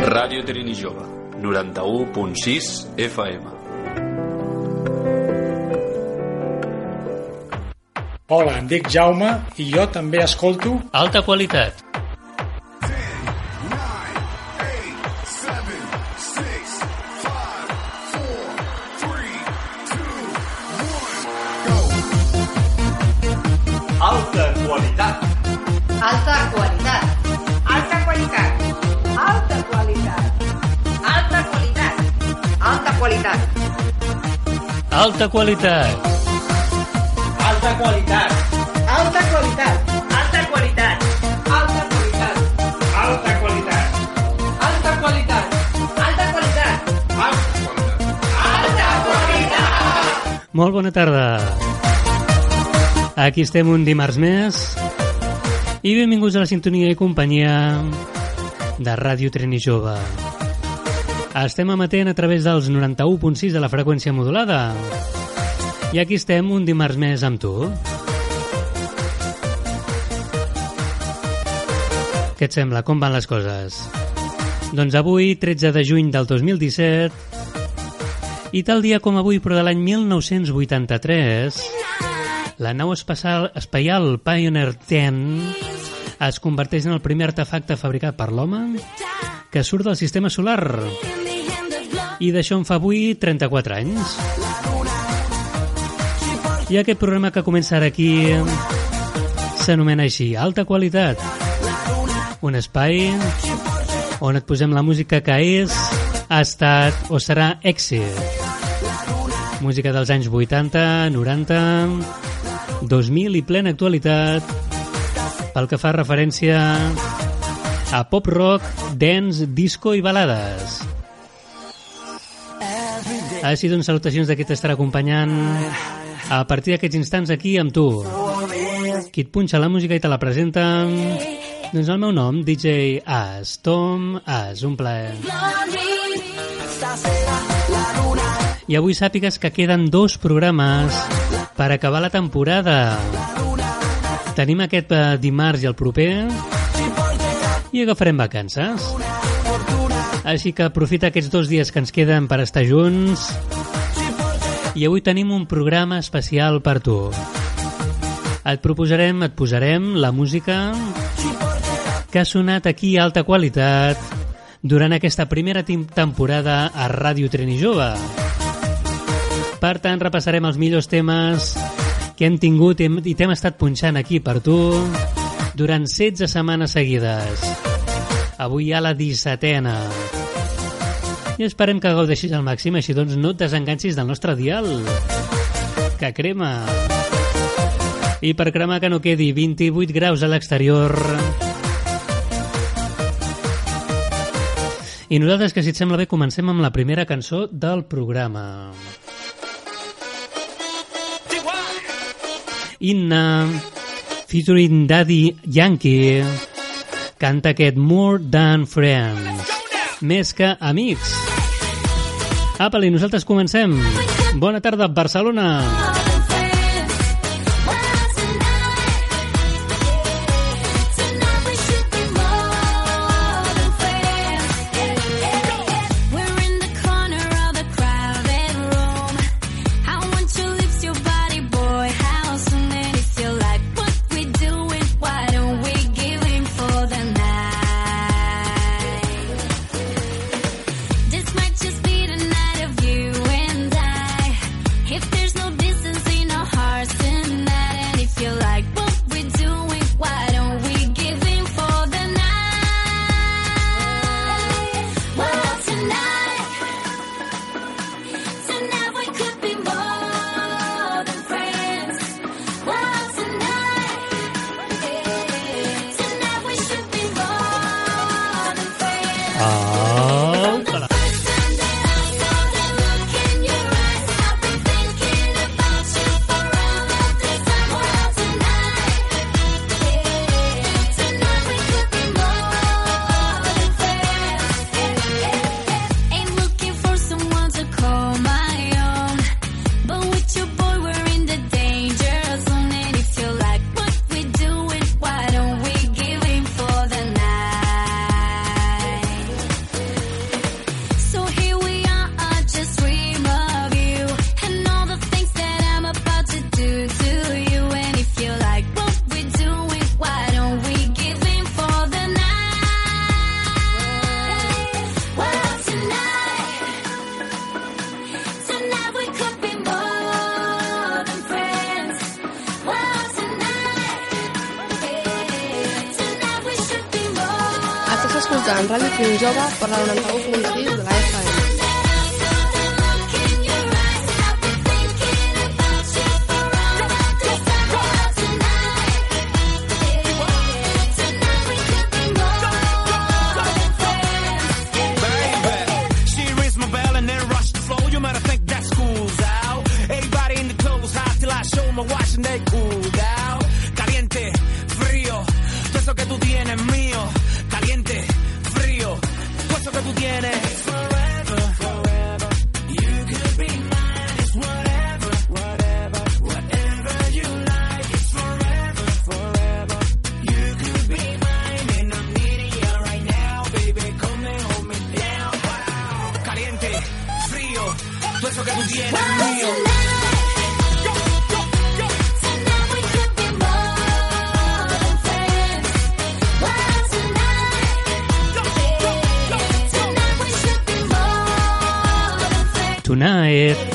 Ràdio Trini Jove, 91.6 FM. Hola, em dic Jaume i jo també escolto Alta qualitat. Alta qualitat. Alta qualitat. Alta qualitat. Alta qualitat. Alta qualitat. Alta qualitat. Alta qualitat. Alta qualitat. Alta qualitat. Alta qualitat. Molt bona tarda. Aquí estem un dimarts més i benvinguts a la sintonia i companyia de Ràdio Treni Jove. Estem emetent a través dels 91.6 de la freqüència modulada i aquí estem un dimarts més amb tu. Què et sembla? Com van les coses? Doncs avui, 13 de juny del 2017, i tal dia com avui, però de l'any 1983, la nau espacial, espacial Pioneer 10 es converteix en el primer artefacte fabricat per l'home que surt del sistema solar. I d'això en fa avui 34 anys. I aquest programa que comença ara aquí s'anomena així, Alta Qualitat. Un espai on et posem la música que és, ha estat o serà èxit. Música dels anys 80, 90, 2000 i plena actualitat pel que fa referència a pop rock, dance, disco i balades. Així doncs, salutacions de qui t'estarà acompanyant a partir d'aquests instants aquí amb tu. Qui et punxa la música i te la presenta... Doncs el meu nom, DJ As, Tom As, un plaer. I avui sàpigues que queden dos programes per acabar la temporada. Tenim aquest eh, dimarts i el proper i agafarem vacances. Així que aprofita aquests dos dies que ens queden per estar junts i avui tenim un programa especial per tu. Et proposarem, et posarem la música que ha sonat aquí a alta qualitat durant aquesta primera temporada a Ràdio Treni Jove. Per tant, repassarem els millors temes que hem tingut i t'hem estat punxant aquí per tu durant 16 setmanes seguides. Avui ha la 17ena. I esperem que gaudeixis al màxim, així doncs no et desenganxis del nostre dial. Que crema. I per cremar que no quedi 28 graus a l'exterior. I nosaltres, que si et sembla bé, comencem amb la primera cançó del programa. Inna, featuring Daddy Yankee, canta aquest More Than Friends, més que amics. Apa, i nosaltres comencem. Bona tarda, Barcelona.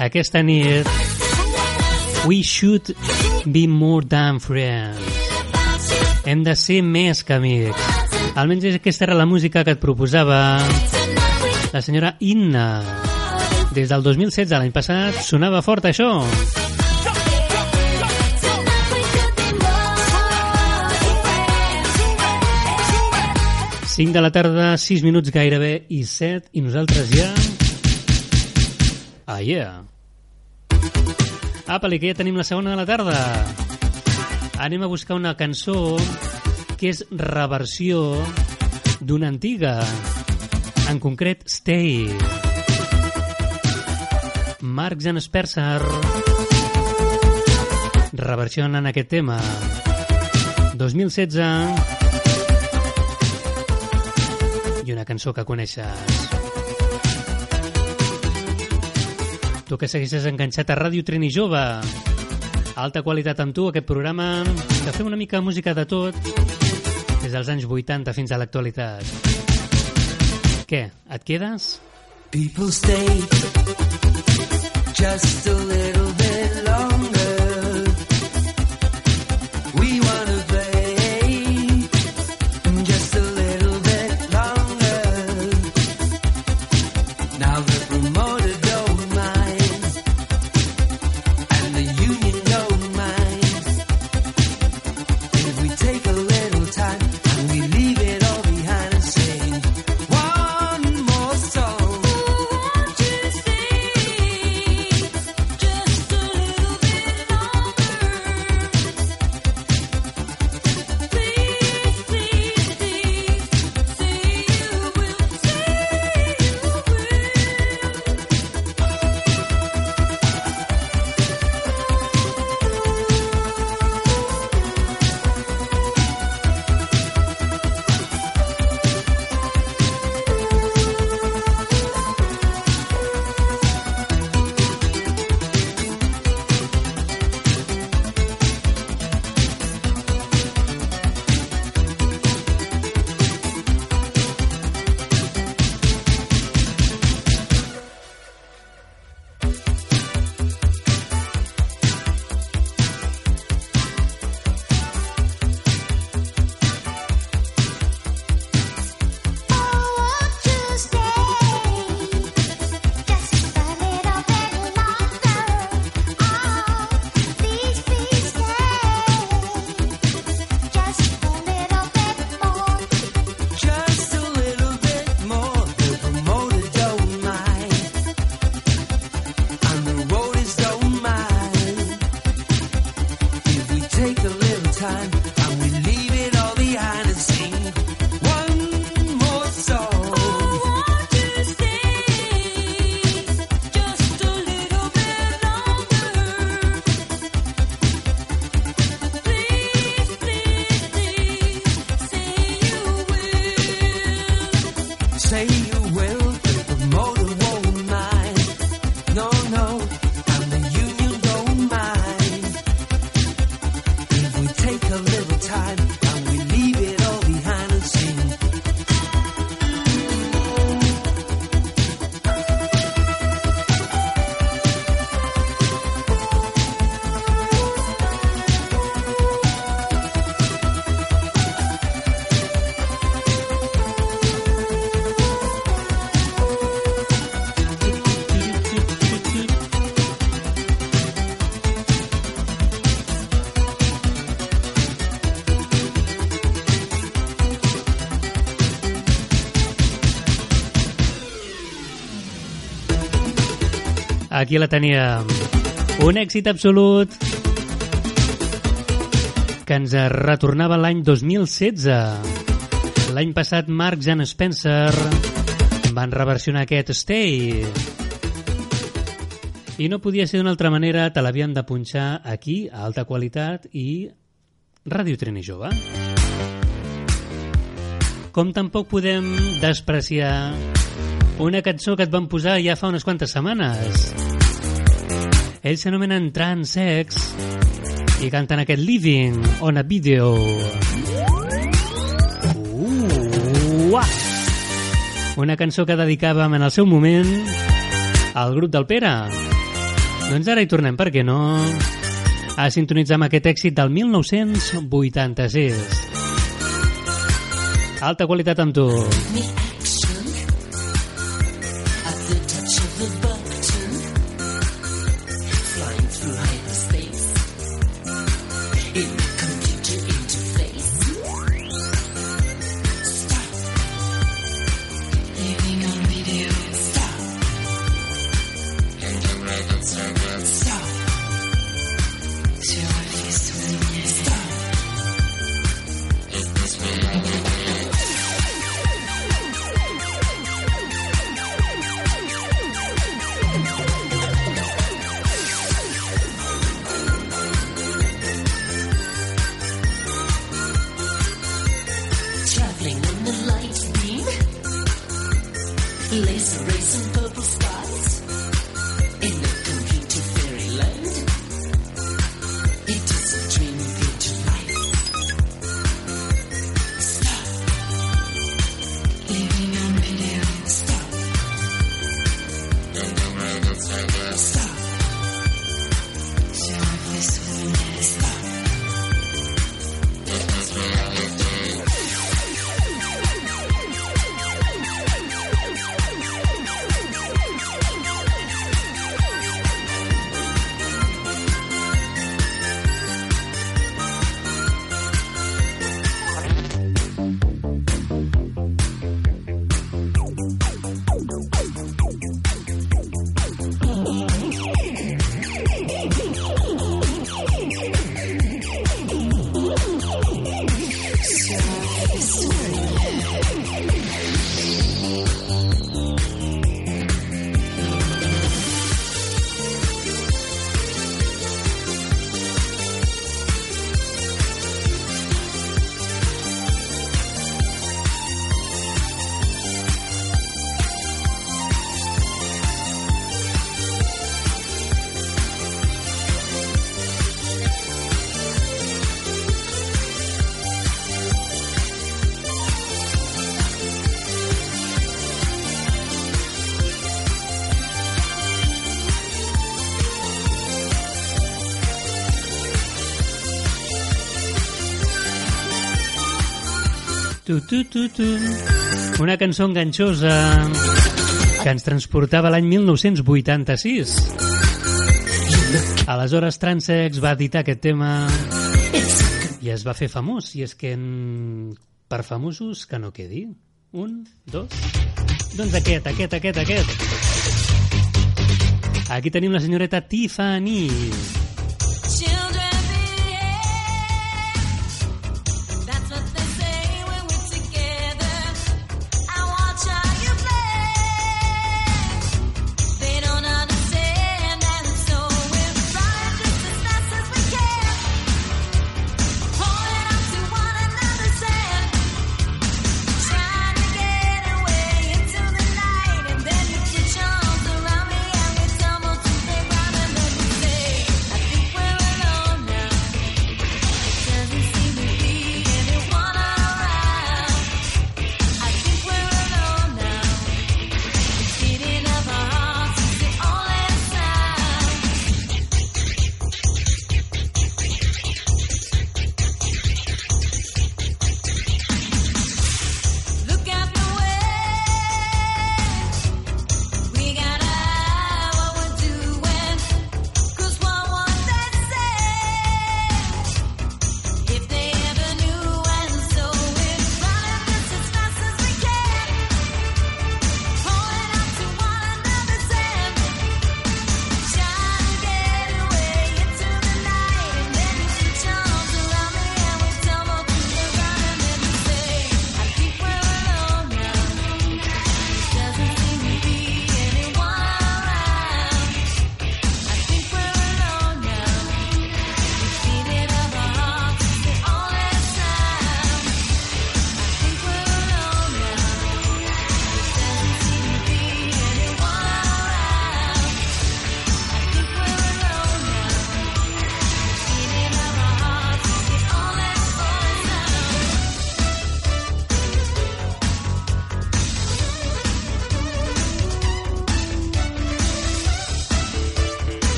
Aquesta nit, we should be more than friends. Hem de ser més que amics. Almenys aquesta era la música que et proposava la senyora Inna. Des del 2016, l'any passat, sonava fort això. Cinc de la tarda, 6 minuts gairebé i 7, i nosaltres ja... Ah, yeah. Apa, que ja tenim la segona de la tarda. Anem a buscar una cançó que és reversió d'una antiga, en concret Stay. Marcs and Spencer reversionen aquest tema. 2016 i una cançó que coneixes. Tu que segueixes enganxat a Ràdio Trini Jove. Alta qualitat amb tu, aquest programa que fem una mica música de tot des dels anys 80 fins a l'actualitat. Què, et quedes? People stay just a little bit time Aquí la teníem. Un èxit absolut que ens retornava l'any 2016. L'any passat Marks and Spencer van reversionar aquest Stay. I no podia ser d'una altra manera, te l'havien de punxar aquí, a alta qualitat, i Ràdio Trini Jove. Com tampoc podem despreciar una cançó que et van posar ja fa unes quantes setmanes. Ells s'anomenen Transex i canten aquest Living on a Video. Uah! Una cançó que dedicàvem en el seu moment al grup del Pere. Doncs ara hi tornem, per què no? A sintonitzar amb aquest èxit del 1986. Alta qualitat amb tu. At in Tu, tu, tu, tu. Una cançó enganxosa que ens transportava l'any 1986. Aleshores Transex va editar aquest tema i es va fer famós. I és que en... per famosos que no quedi. Un, dos... Doncs aquest, aquest, aquest, aquest. Aquí tenim la senyoreta Tiffany. Children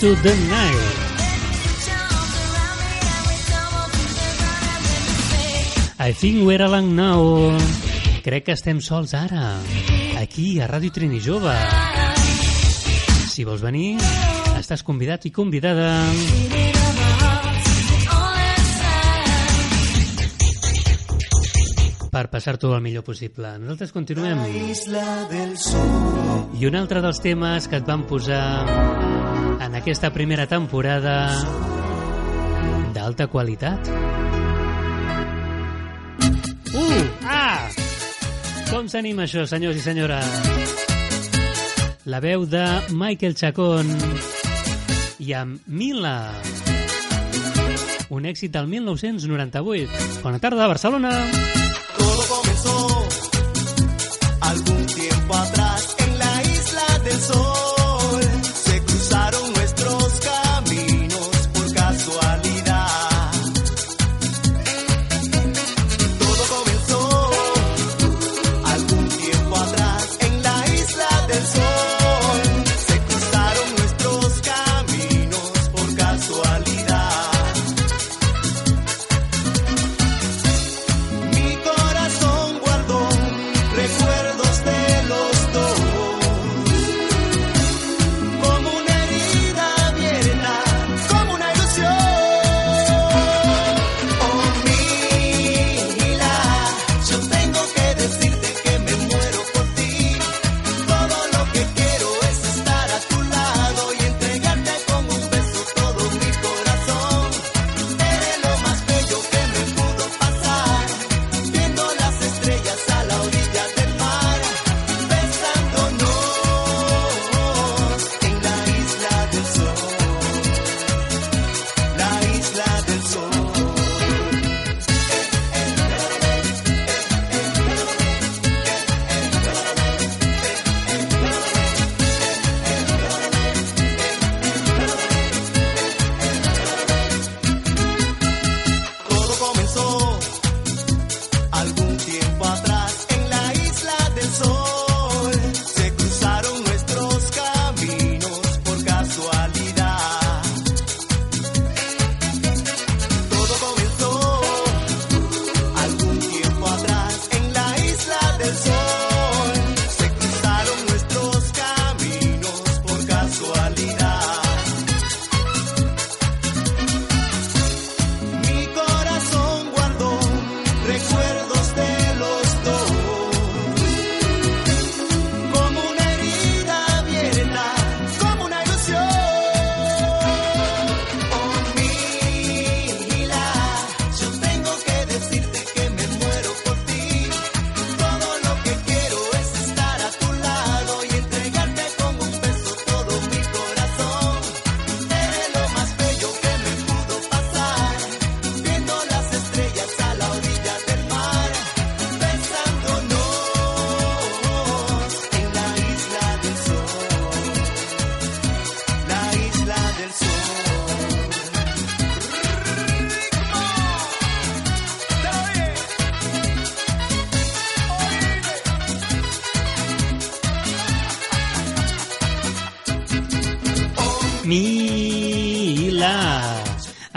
Into the Night. I think we're alone now. Crec que estem sols ara, aquí a Ràdio Trini Jove. Si vols venir, estàs convidat i convidada. Per passar-t'ho el millor possible. Nosaltres continuem. I un altre dels temes que et van posar en aquesta primera temporada d'alta qualitat. Uh! Ah! Com s'anima això, senyors i senyores? La veu de Michael Chacón i amb Mila. Un èxit del 1998. Bona tarda, Barcelona! corazón.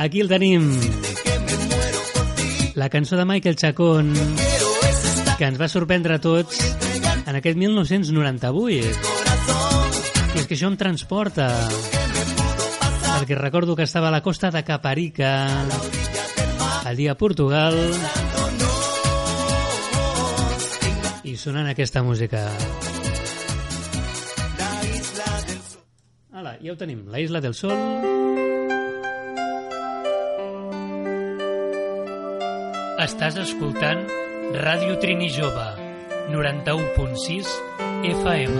Aquí el tenim. La cançó de Michael Chacón que ens va sorprendre a tots en aquest 1998. I és que això em transporta perquè recordo que estava a la costa de Caparica allí a Portugal i sonant aquesta música. Ala, ja ho tenim, la Isla del Sol. Estàs escoltant Ràdio Trini Jove, 91.6 FM.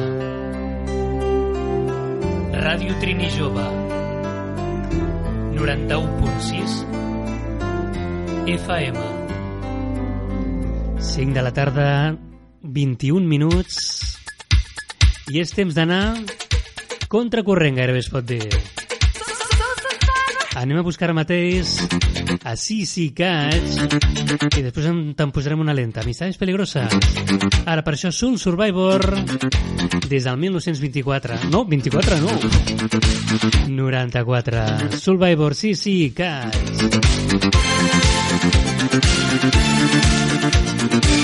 Ràdio Trini Jove, 91.6 FM. 5 de la tarda, 21 minuts, i és temps d'anar contracorrent, gairebé es pot dir. Anem a buscar ara mateix a Sisi Catch i després en- te'n posarem una lenta. Amistades peligroses. Ara, per això, Soul Survivor des del 1924. No, 24 no. 94. Survivor, Sisi Catch. Lady,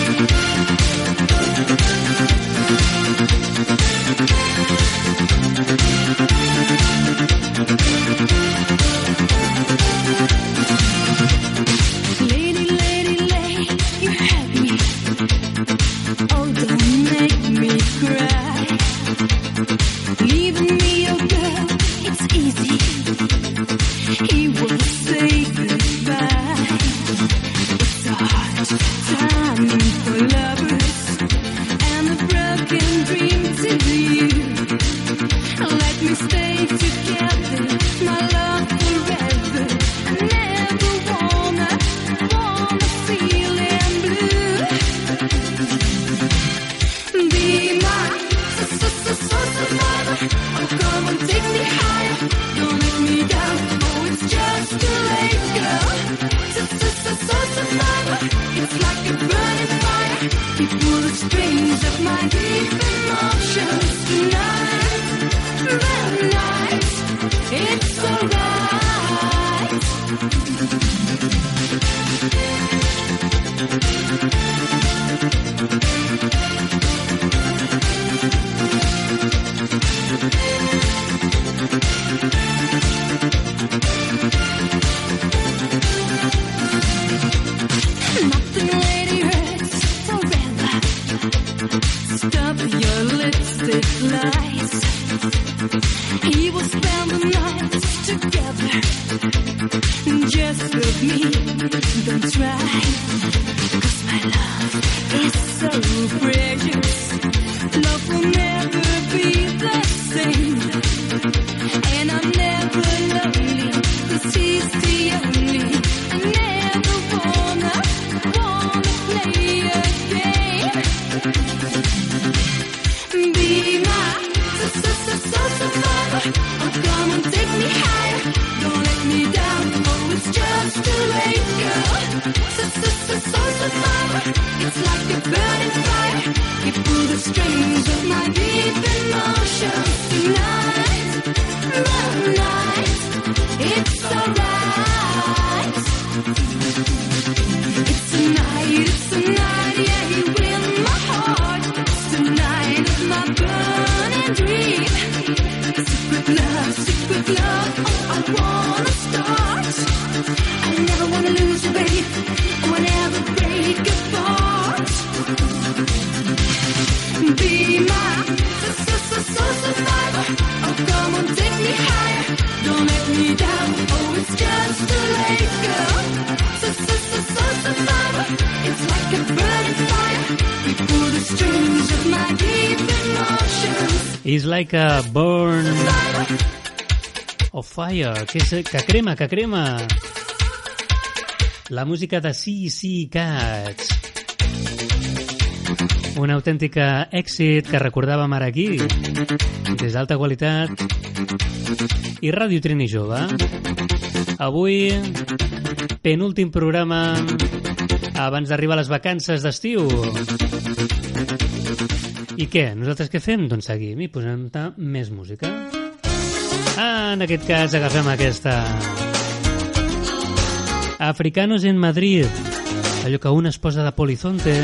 like a burn of fire. Que, és, que crema, que crema. La música de CC Cats. Un autèntic èxit que recordàvem ara aquí, des d'alta qualitat, i Ràdio Trini Jove. Avui, penúltim programa abans d'arribar a les vacances d'estiu. I què? Nosaltres què fem? Doncs seguim i posem més música. Ah, en aquest cas agafem aquesta. Africanos en Madrid. Allò que un es posa de polizonte,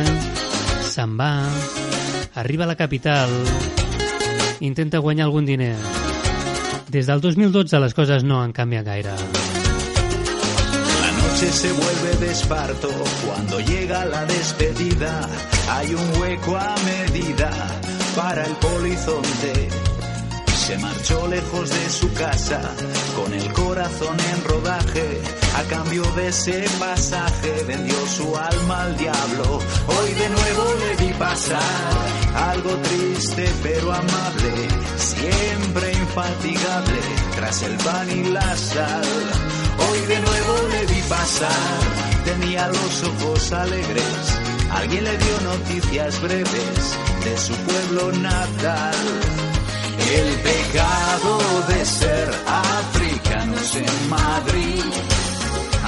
se'n va, arriba a la capital, intenta guanyar algun diner. Des del 2012 les coses no han canviat gaire. Noche se vuelve de esparto cuando llega la despedida. Hay un hueco a medida para el polizonte. Se marchó lejos de su casa con el corazón en rodaje. A cambio de ese pasaje vendió su alma al diablo. Hoy de nuevo le vi pasar algo triste pero amable. Siempre infatigable tras el pan y la sal. Hoy de nuevo le vi pasar, tenía los ojos alegres. Alguien le dio noticias breves de su pueblo natal. El pecado de ser africanos en Madrid.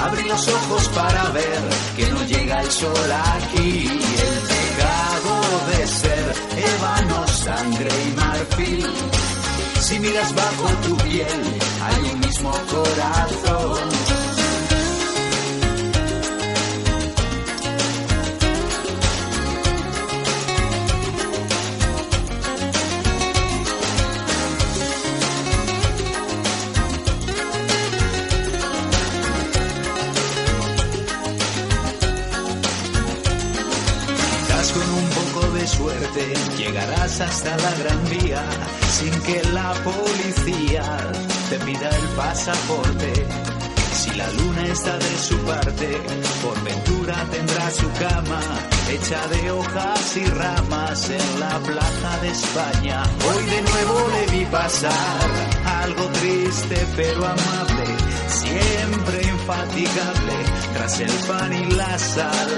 Abrí los ojos para ver que no llega el sol aquí. El pecado de ser ébano, sangre y marfil. Si miras bajo tu piel, hay un mismo corazón. Llegarás hasta la gran vía sin que la policía te pida el pasaporte. Si la luna está de su parte, por ventura tendrá su cama hecha de hojas y ramas en la plaza de España. Hoy de nuevo le vi pasar, algo triste pero amable, siempre infatigable, tras el pan y la sal.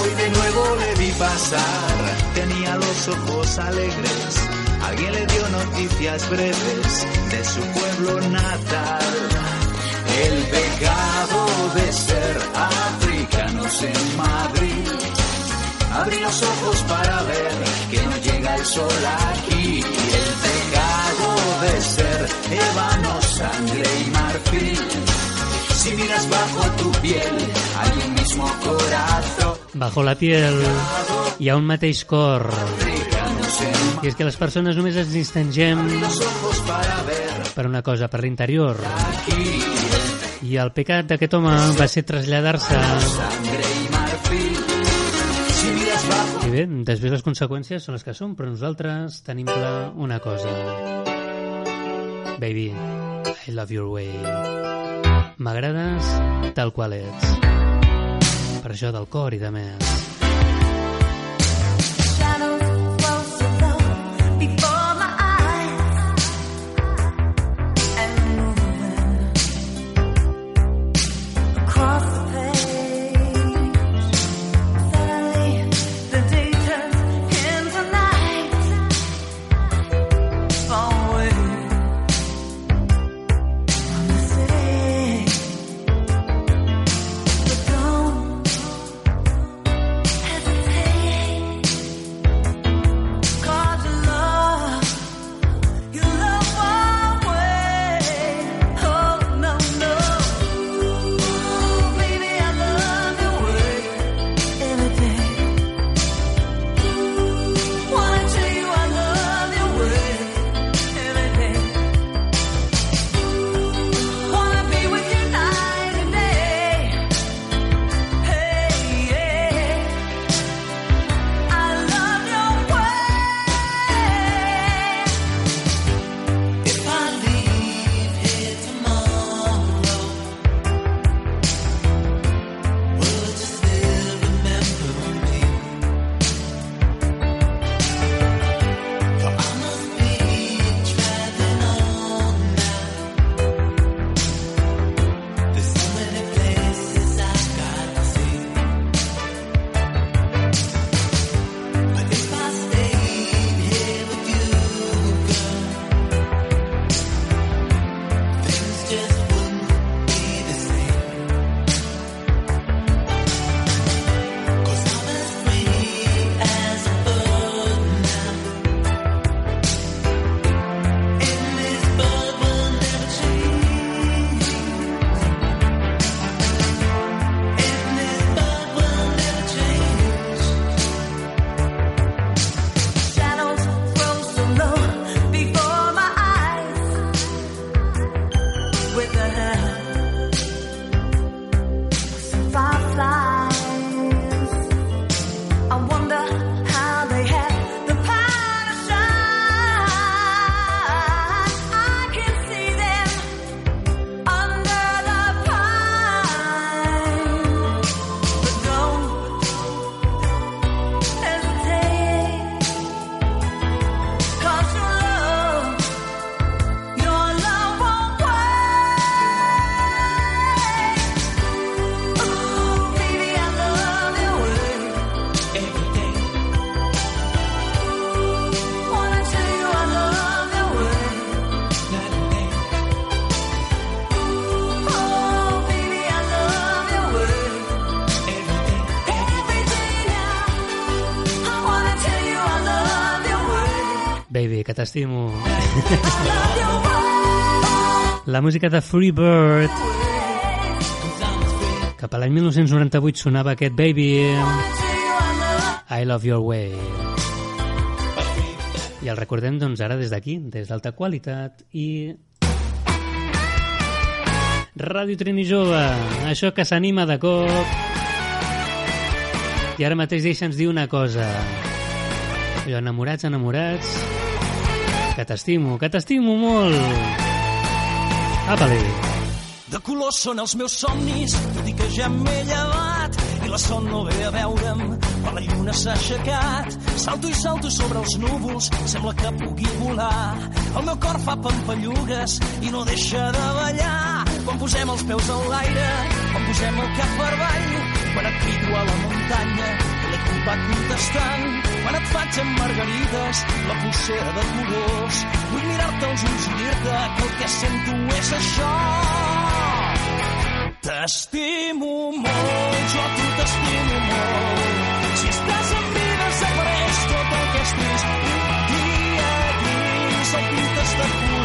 Hoy de nuevo le vi pasar, tenía los ojos alegres. Alguien le dio noticias breves de su pueblo natal. El pecado de ser africanos en Madrid. Abrí los ojos para ver que no llega el sol aquí. El pecado de ser ébano, sangre y marfil. Si miras bajo tu piel, hay un mismo corazón. Bajo la piel hi ha un mateix cor. I és que les persones només ens distingem per una cosa, per l'interior. I el pecat d'aquest home va ser traslladar-se I bé, després les conseqüències són les que són, però nosaltres tenim clar una cosa. Baby, I love your way. M'agrades tal qual ets. Per això del cor i de més. T'estimo. La música de Free Bird. Cap a l'any 1998 sonava aquest Baby. I Love Your Way. I el recordem doncs ara des d'aquí, des d'alta qualitat i... Ràdio Trini Jove, això que s'anima de cop. I ara mateix deixa'ns dir una cosa. Allò, enamorats, enamorats... Que t'estimo, que t'estimo molt. Apa-li. De colors són els meus somnis, tot i que ja m'he llevat i la son no ve a veure'm, però la lluna s'ha aixecat. Salto i salto sobre els núvols, sembla que pugui volar. El meu cor fa pampallugues i no deixa de ballar. Quan posem els peus en l'aire, quan posem el cap per avall, quan et a la muntanya, va contestant. Quan et faig amb margarides, la pulsera de colors, vull mirar-te als ulls i dir-te que el que sento és això. T'estimo molt, jo a tu t'estimo molt. Si estàs amb mi desapareix tot el que és trist. Dia gris el pintes de colors.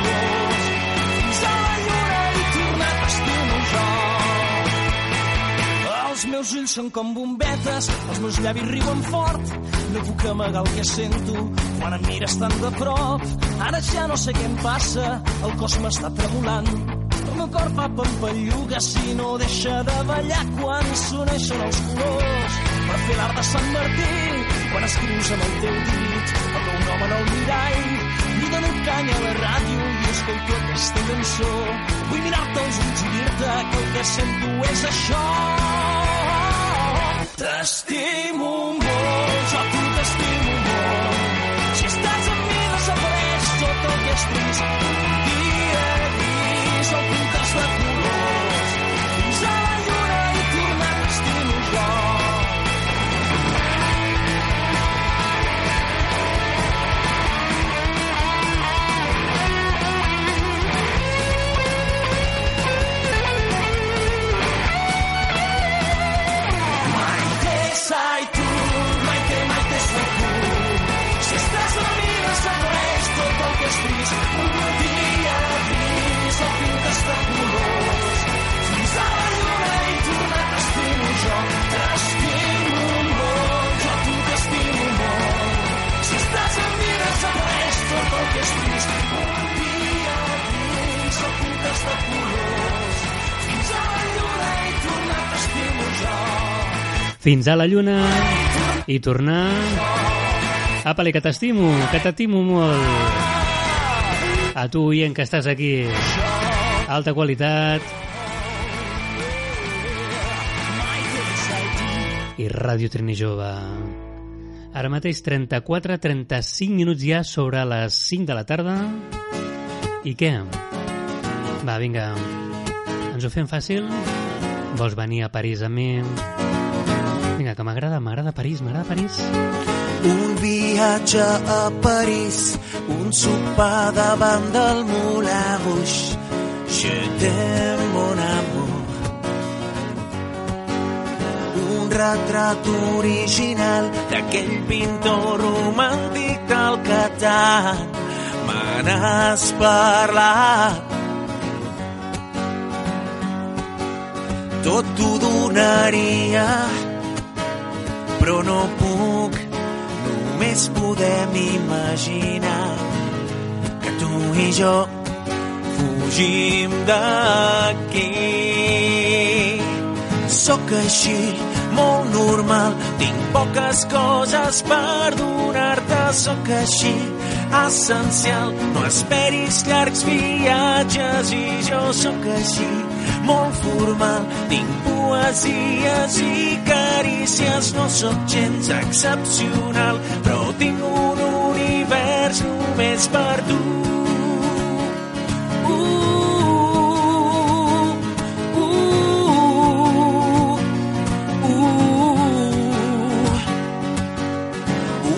Els meus ulls són com bombetes, els meus llavis riuen fort. No puc amagar el que sento quan em mires tan de prop. Ara ja no sé què em passa, el cos m'està tremolant. El meu cor fa pampallugues i no deixa de ballar quan s'uneixen els colors. Per fer l'art de Sant Martí, quan escrius amb el teu dit el meu nom en el mirall, li dono canya a la ràdio i escolto aquesta cançó. Vull mirar-te als ulls i dir-te que el que sento és això. T'estimo Fins a la lluna i tornar... Apa-li, que t'estimo, que t'estimo molt. A tu, oient, que estàs aquí. Alta qualitat. I Ràdio Trini Jove. Ara mateix 34-35 minuts ja sobre les 5 de la tarda. I què? Va, vinga. Ens ho fem fàcil? Vols venir a París amb mi? Vinga, que m'agrada, m'agrada París, m'agrada París. Un viatge a París, un sopar davant del Moulin. Je t'aime, mon amour. Un retrat original d'aquell pintor romàntic del que tant me n'has parlat. Tot t'ho donaria, però no puc només podem imaginar que tu i jo fugim d'aquí. Sóc així, molt normal, tinc poques coses per donar-te, sóc així, essencial. No esperis llargs viatges i jo sóc així, molt formal. Tinc poesies i carícies, no sóc gens excepcional, però tinc un univers només per tu.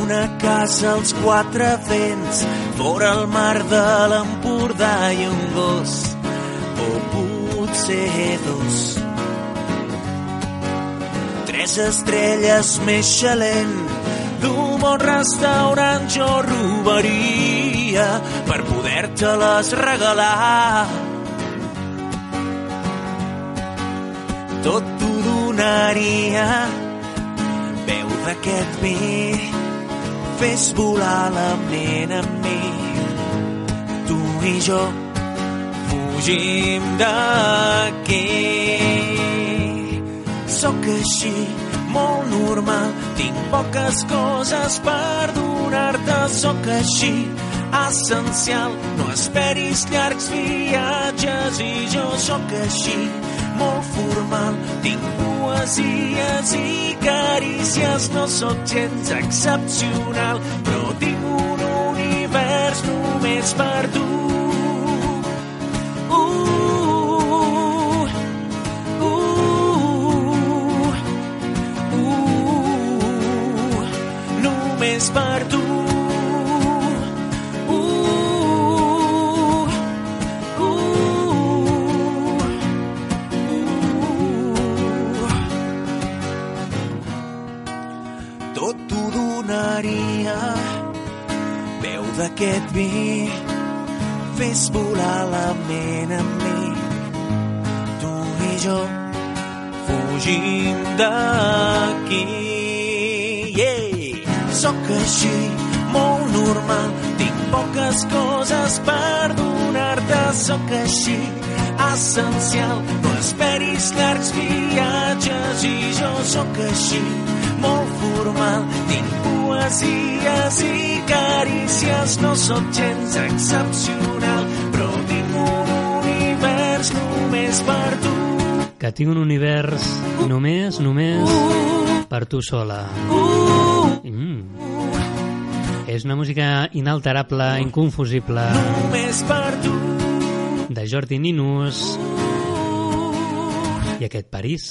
Una casa als quatre vents, fora el mar de l'Empordà i un gos, o potser dos. Tres estrelles més xalent d'un bon restaurant jo robaria. per poder-te-les regalar. Tot t'ho donaria, veu d'aquest vi, fes volar la ment amb mi. Tu i jo fugim d'aquí. Sóc així, molt normal, tinc poques coses per donar-te, sóc així, essencial. No esperis llargs viatges i jo sóc així, molt formal. Tinc poesies i carícies, no sóc gens excepcional, però tinc un univers només per tu. Només per tu. Uh, uh, donaria. Veu d'aquest vi, fes volar la ment amb mi. Tu i jo fugim d'aquí. Yeah! Sóc així, molt normal, tinc poques coses per donar-te, sóc així, essencial. No esperis llargs viatges i jo sóc així, molt formal. Tinc poesies i carícies, no sóc gens excepcional, però tinc un univers només per tu. Que tinc un univers només, només per tu sola. Mm. És una música inalterable, inconfusible, Només per tu. de Jordi Ninus i aquest París.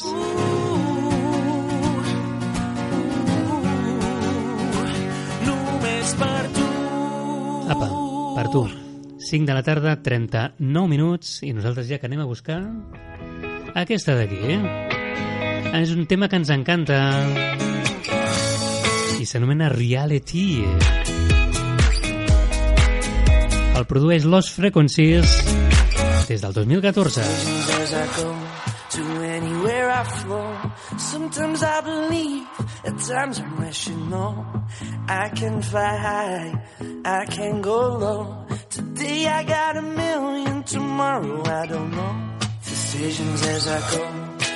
Només per tu. Apa, per tu. 5 de la tarda, 39 minuts, i nosaltres ja que anem a buscar aquesta d'aquí. Eh? És un tema que ens encanta i s'anomena Reality. El produeix Los Frequencies des del 2014. As I go to anywhere I flow, sometimes I believe, at times I'm rational. I can fly high, I can go low. Today I got a million, tomorrow I don't know. Decisions as I go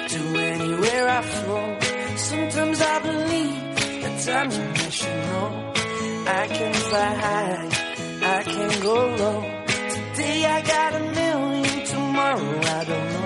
to anywhere I flow. Sometimes I believe, at times I'm rational. I can fly high, I can go low. Today I got a million, tomorrow I don't know.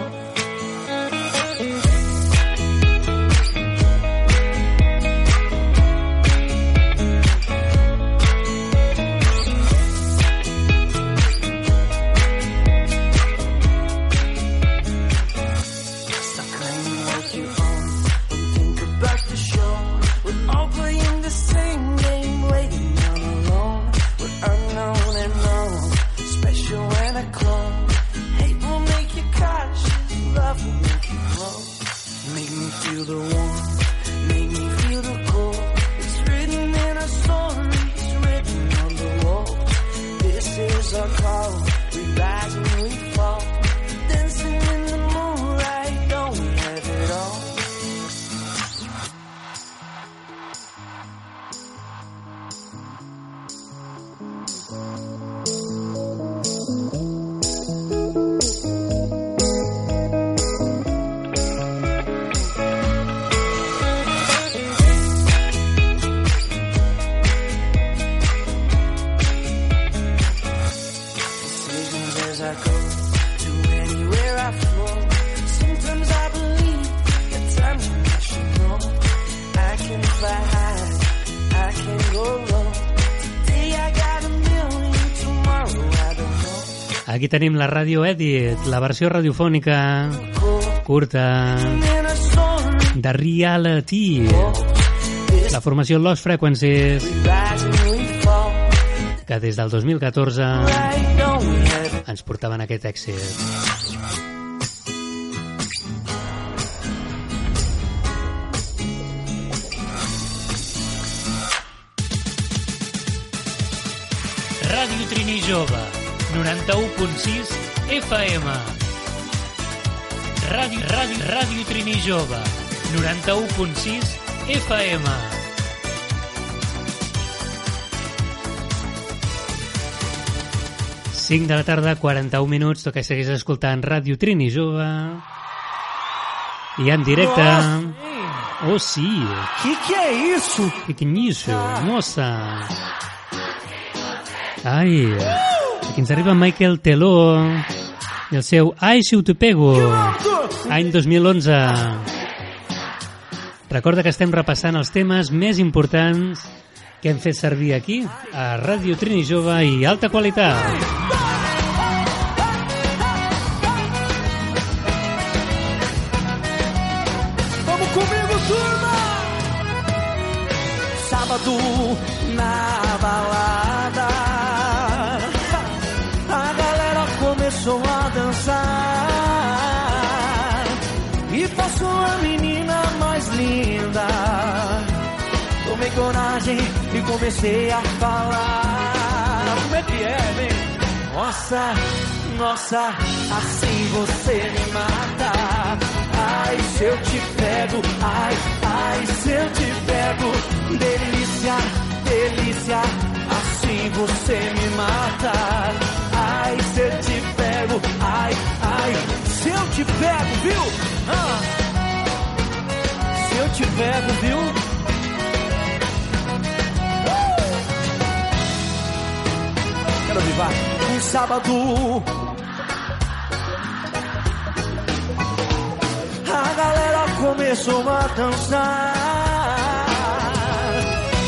Tenim la ràdio Edit, la versió radiofònica curta de Reality. La formació Lost Frequencies, que des del 2014 Right, don't we have it? ens portaven aquest èxit. 91.6 FM. Ràdio, ràdio, ràdio Trini Jove, 91.6 FM. Cinc de la tarda, 41 minuts, toca segueix escoltant Ràdio Trini Jove. I en directe... Oh, sí. Que que é isso? Que que é isso? Nossa. Ai, aquí ens arriba Michael Teló i el seu Ai, si ho te pego, any 2011. Recorda que estem repassant els temes més importants que hem fet servir aquí, a Ràdio Trini Jove i Alta Qualitat. Coragem e comecei a falar. Como é que é, vem? Nossa, nossa, assim você me mata. Ai, se eu te pego, ai, ai, se eu te pego, delícia, delícia, assim você me mata. Ai, se eu te pego, ai, ai, se eu te pego, viu? Ah. Se eu te pego, viu? Quero vivar um sábado a galera começou a dançar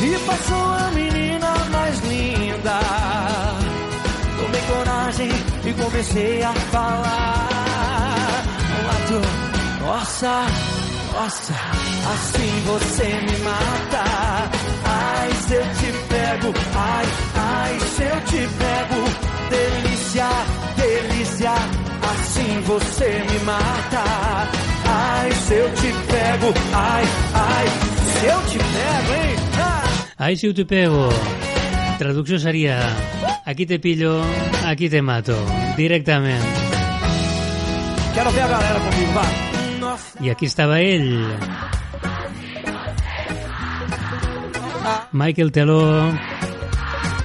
e passou a menina mais linda. Tomei coragem e comecei a falar. Lato, nossa, nossa, assim você me mata. Ai, se eu te pego, ai, ai, se eu te pego, delícia, delícia, assim você me mata. Ai, se eu te pego, ai, ai, se eu te pego, hein? Ah! Ai, si ho te pego. Traducció seria aquí te pillo, aquí te mato. Directament. Quero ver a galera comigo, vai. I aquí estava ell. Michael Teló.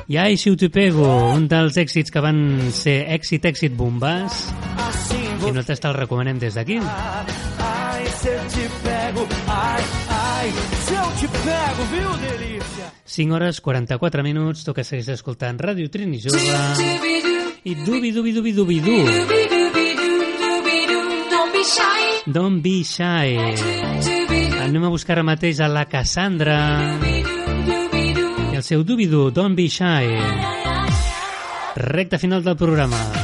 I ai, si ho te pego, un dels èxits que van ser èxit, èxit, bombàs. I no te'l recomanem des d'aquí. Ai, eu te pego, ai, ai, se eu te pego, viu, delícia? 5 hores 44 minuts, toca seguir escoltant Ràdio Trini Jove i dubi dubi dubi dubi du Don't be shy. Don't be shy anem a buscar ara mateix a la Cassandra el seu dubi du Don't be shy. Recta final del programa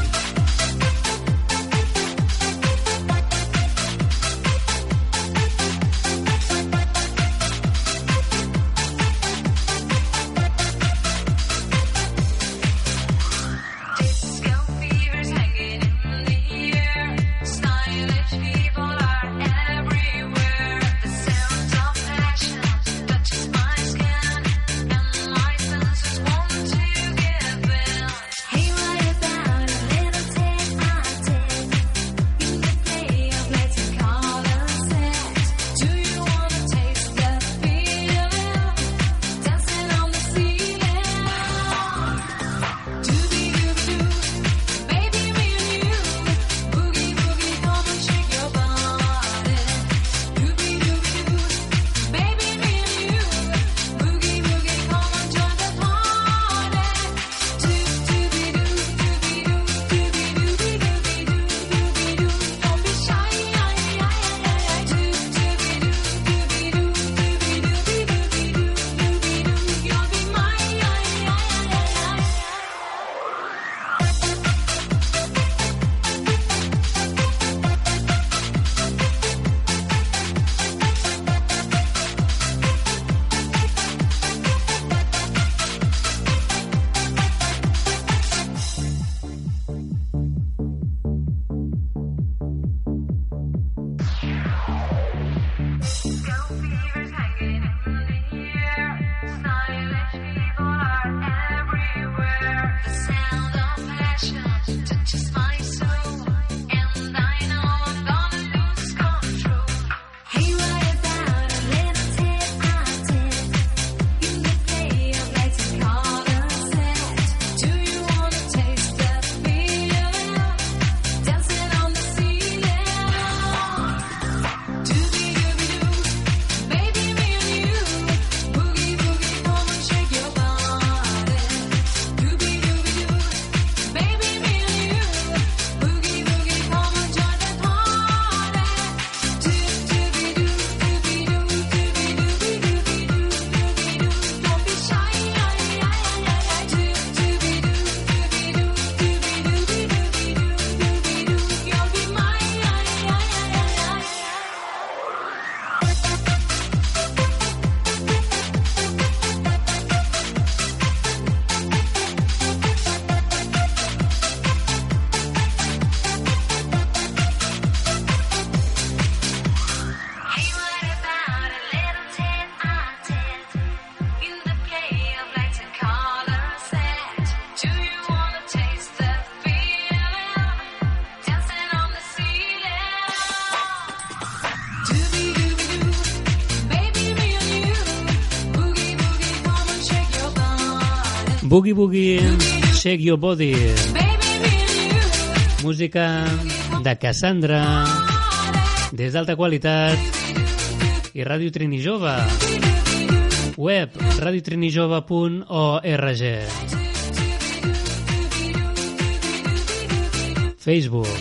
Boogie Boogie, Shake Your Body. Música de Cassandra, des d'alta qualitat i Ràdio Trini Jove. Web radiotrinijove.org Facebook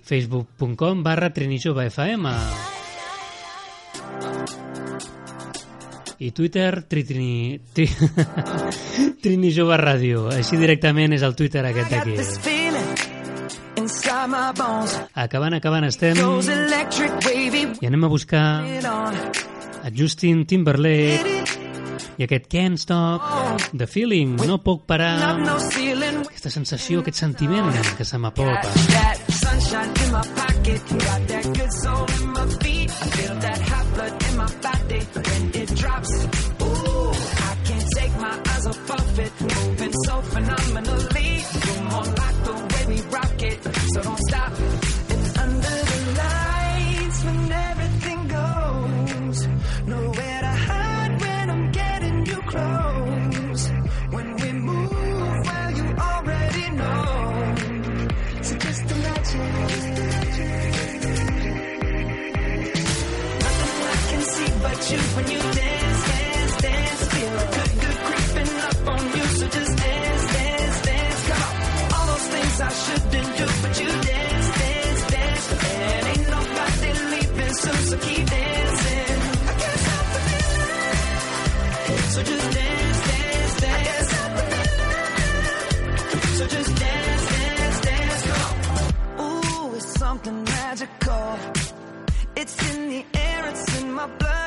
facebook.com barra trinijovefm i Twitter tritrini, tri, Trini Jove Ràdio. Així directament és el Twitter aquest d'aquí. Acabant, acabant estem. I anem a buscar a Justin Timberlake i aquest Can't Stop The Feeling, no puc parar. Aquesta sensació, aquest sentiment que se m'apropa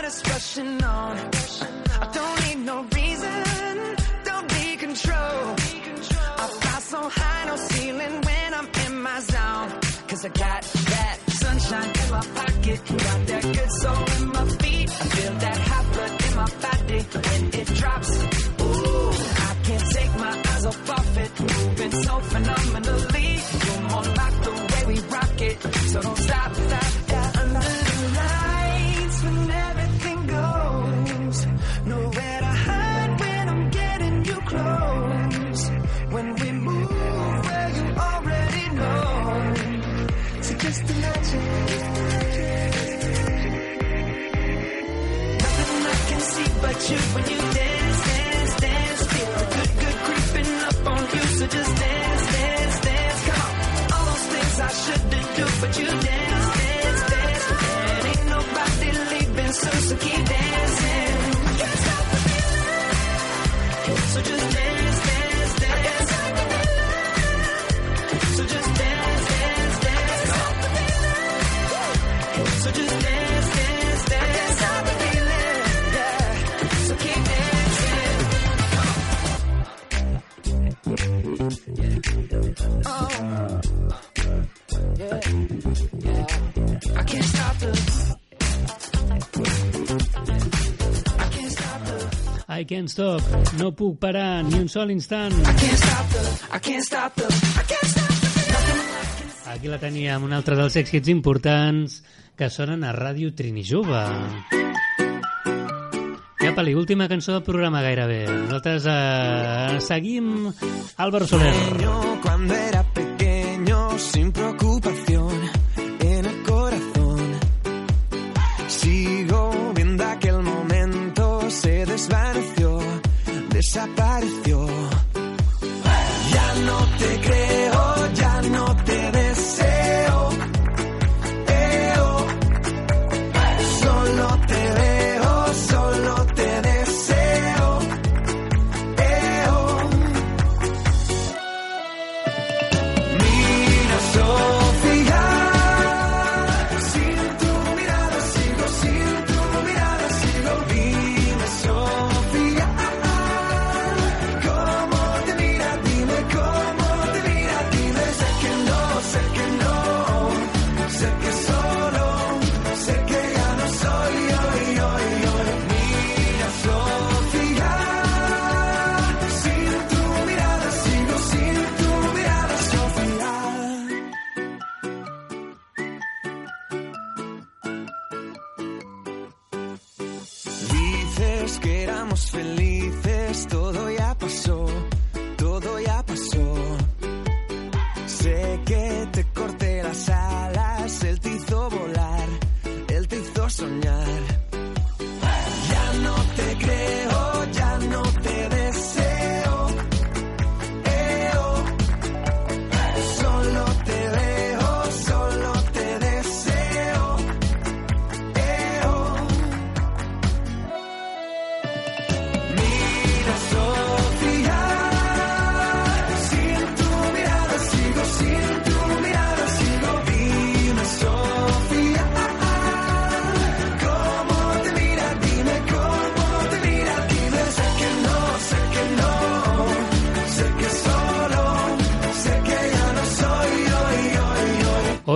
it's rushing on. I don't need no reason, don't be control. I fly so high, no ceiling when I'm in my zone. Cause I got that sunshine in my pocket, got that good soul in my feet. I feel that hot blood in my body when it drops. Ooh, I can't take my eyes off of it, moving so phenomenally. You're more like the way we rock it, so don't stop. When you dance, dance, dance. Feel a good, good creeping up on you. So just dance, can't stop, no puc parar ni un sol instant. Aquí la teníem, un altre dels èxits importants que sonen a Ràdio Trinijove. Apa-li, última cançó del programa gairebé. Nosaltres eh, seguim Álvaro Soler. Cuando era pequeño, sin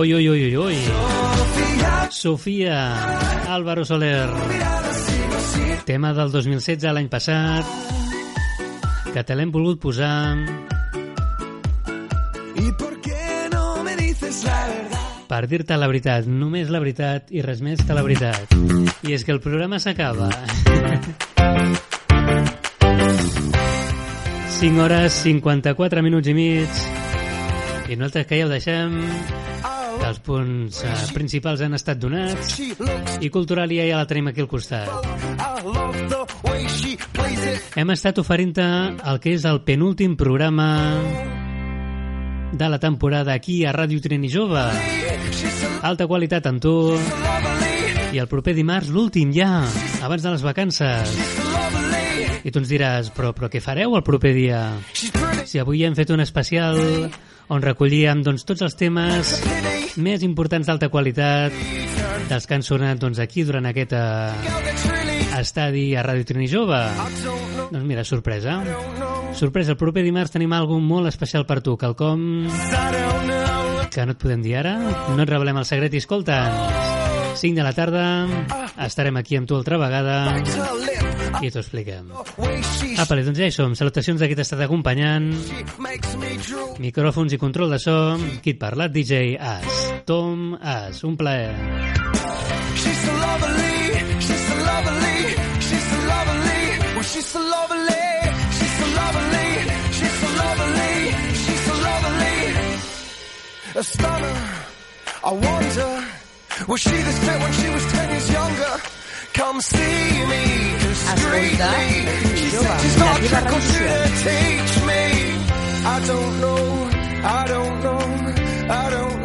Oi, oi, oi, oi, oi. Sofia, Álvaro Soler. Tema del 2016, l'any passat, que te l'hem volgut posar ¿Y por qué no me dices la verdad? per dir-te la veritat, només la veritat i res més que la veritat. I és que el programa s'acaba. 5 hores, 54 minuts i mig. I nosaltres que ja ho deixem, els punts eh, principals han estat donats i Culturalia ja la tenim aquí al costat. Hem estat oferint-te el que és el penúltim programa de la temporada aquí a Ràdio Trini Jove. Alta qualitat amb tu. I el proper dimarts, l'últim ja, abans de les vacances. I tu ens diràs, però, però què fareu el proper dia? Si avui hem fet un especial on recollíem doncs, tots els temes més importants d'alta qualitat dels que han sonat doncs, aquí durant aquest eh, estadi a Ràdio Trini Jove. Doncs mira, sorpresa. Sorpresa, el proper dimarts tenim alguna molt especial per tu, quelcom que no et podem dir ara, no et revelem el secret i escolta'ns. 5 de la tarda, estarem aquí amb tu altra vegada i t'ho expliquem. Apa, doncs ja hi som. Salutacions a qui t'ha acompanyant. Micròfons i control de so. Qui et parla? DJ As. Tom As. Un plaer. She's so lovely, she's so lovely, she's so lovely, oh, she's so lovely, she's so lovely, she's so lovely, she's. A stunner, I wonder, Was she this fit when she was 10 years younger? Come see me, discreetly. Ascolta, she said she's not a to teach me. I don't know, I don't know, I don't know.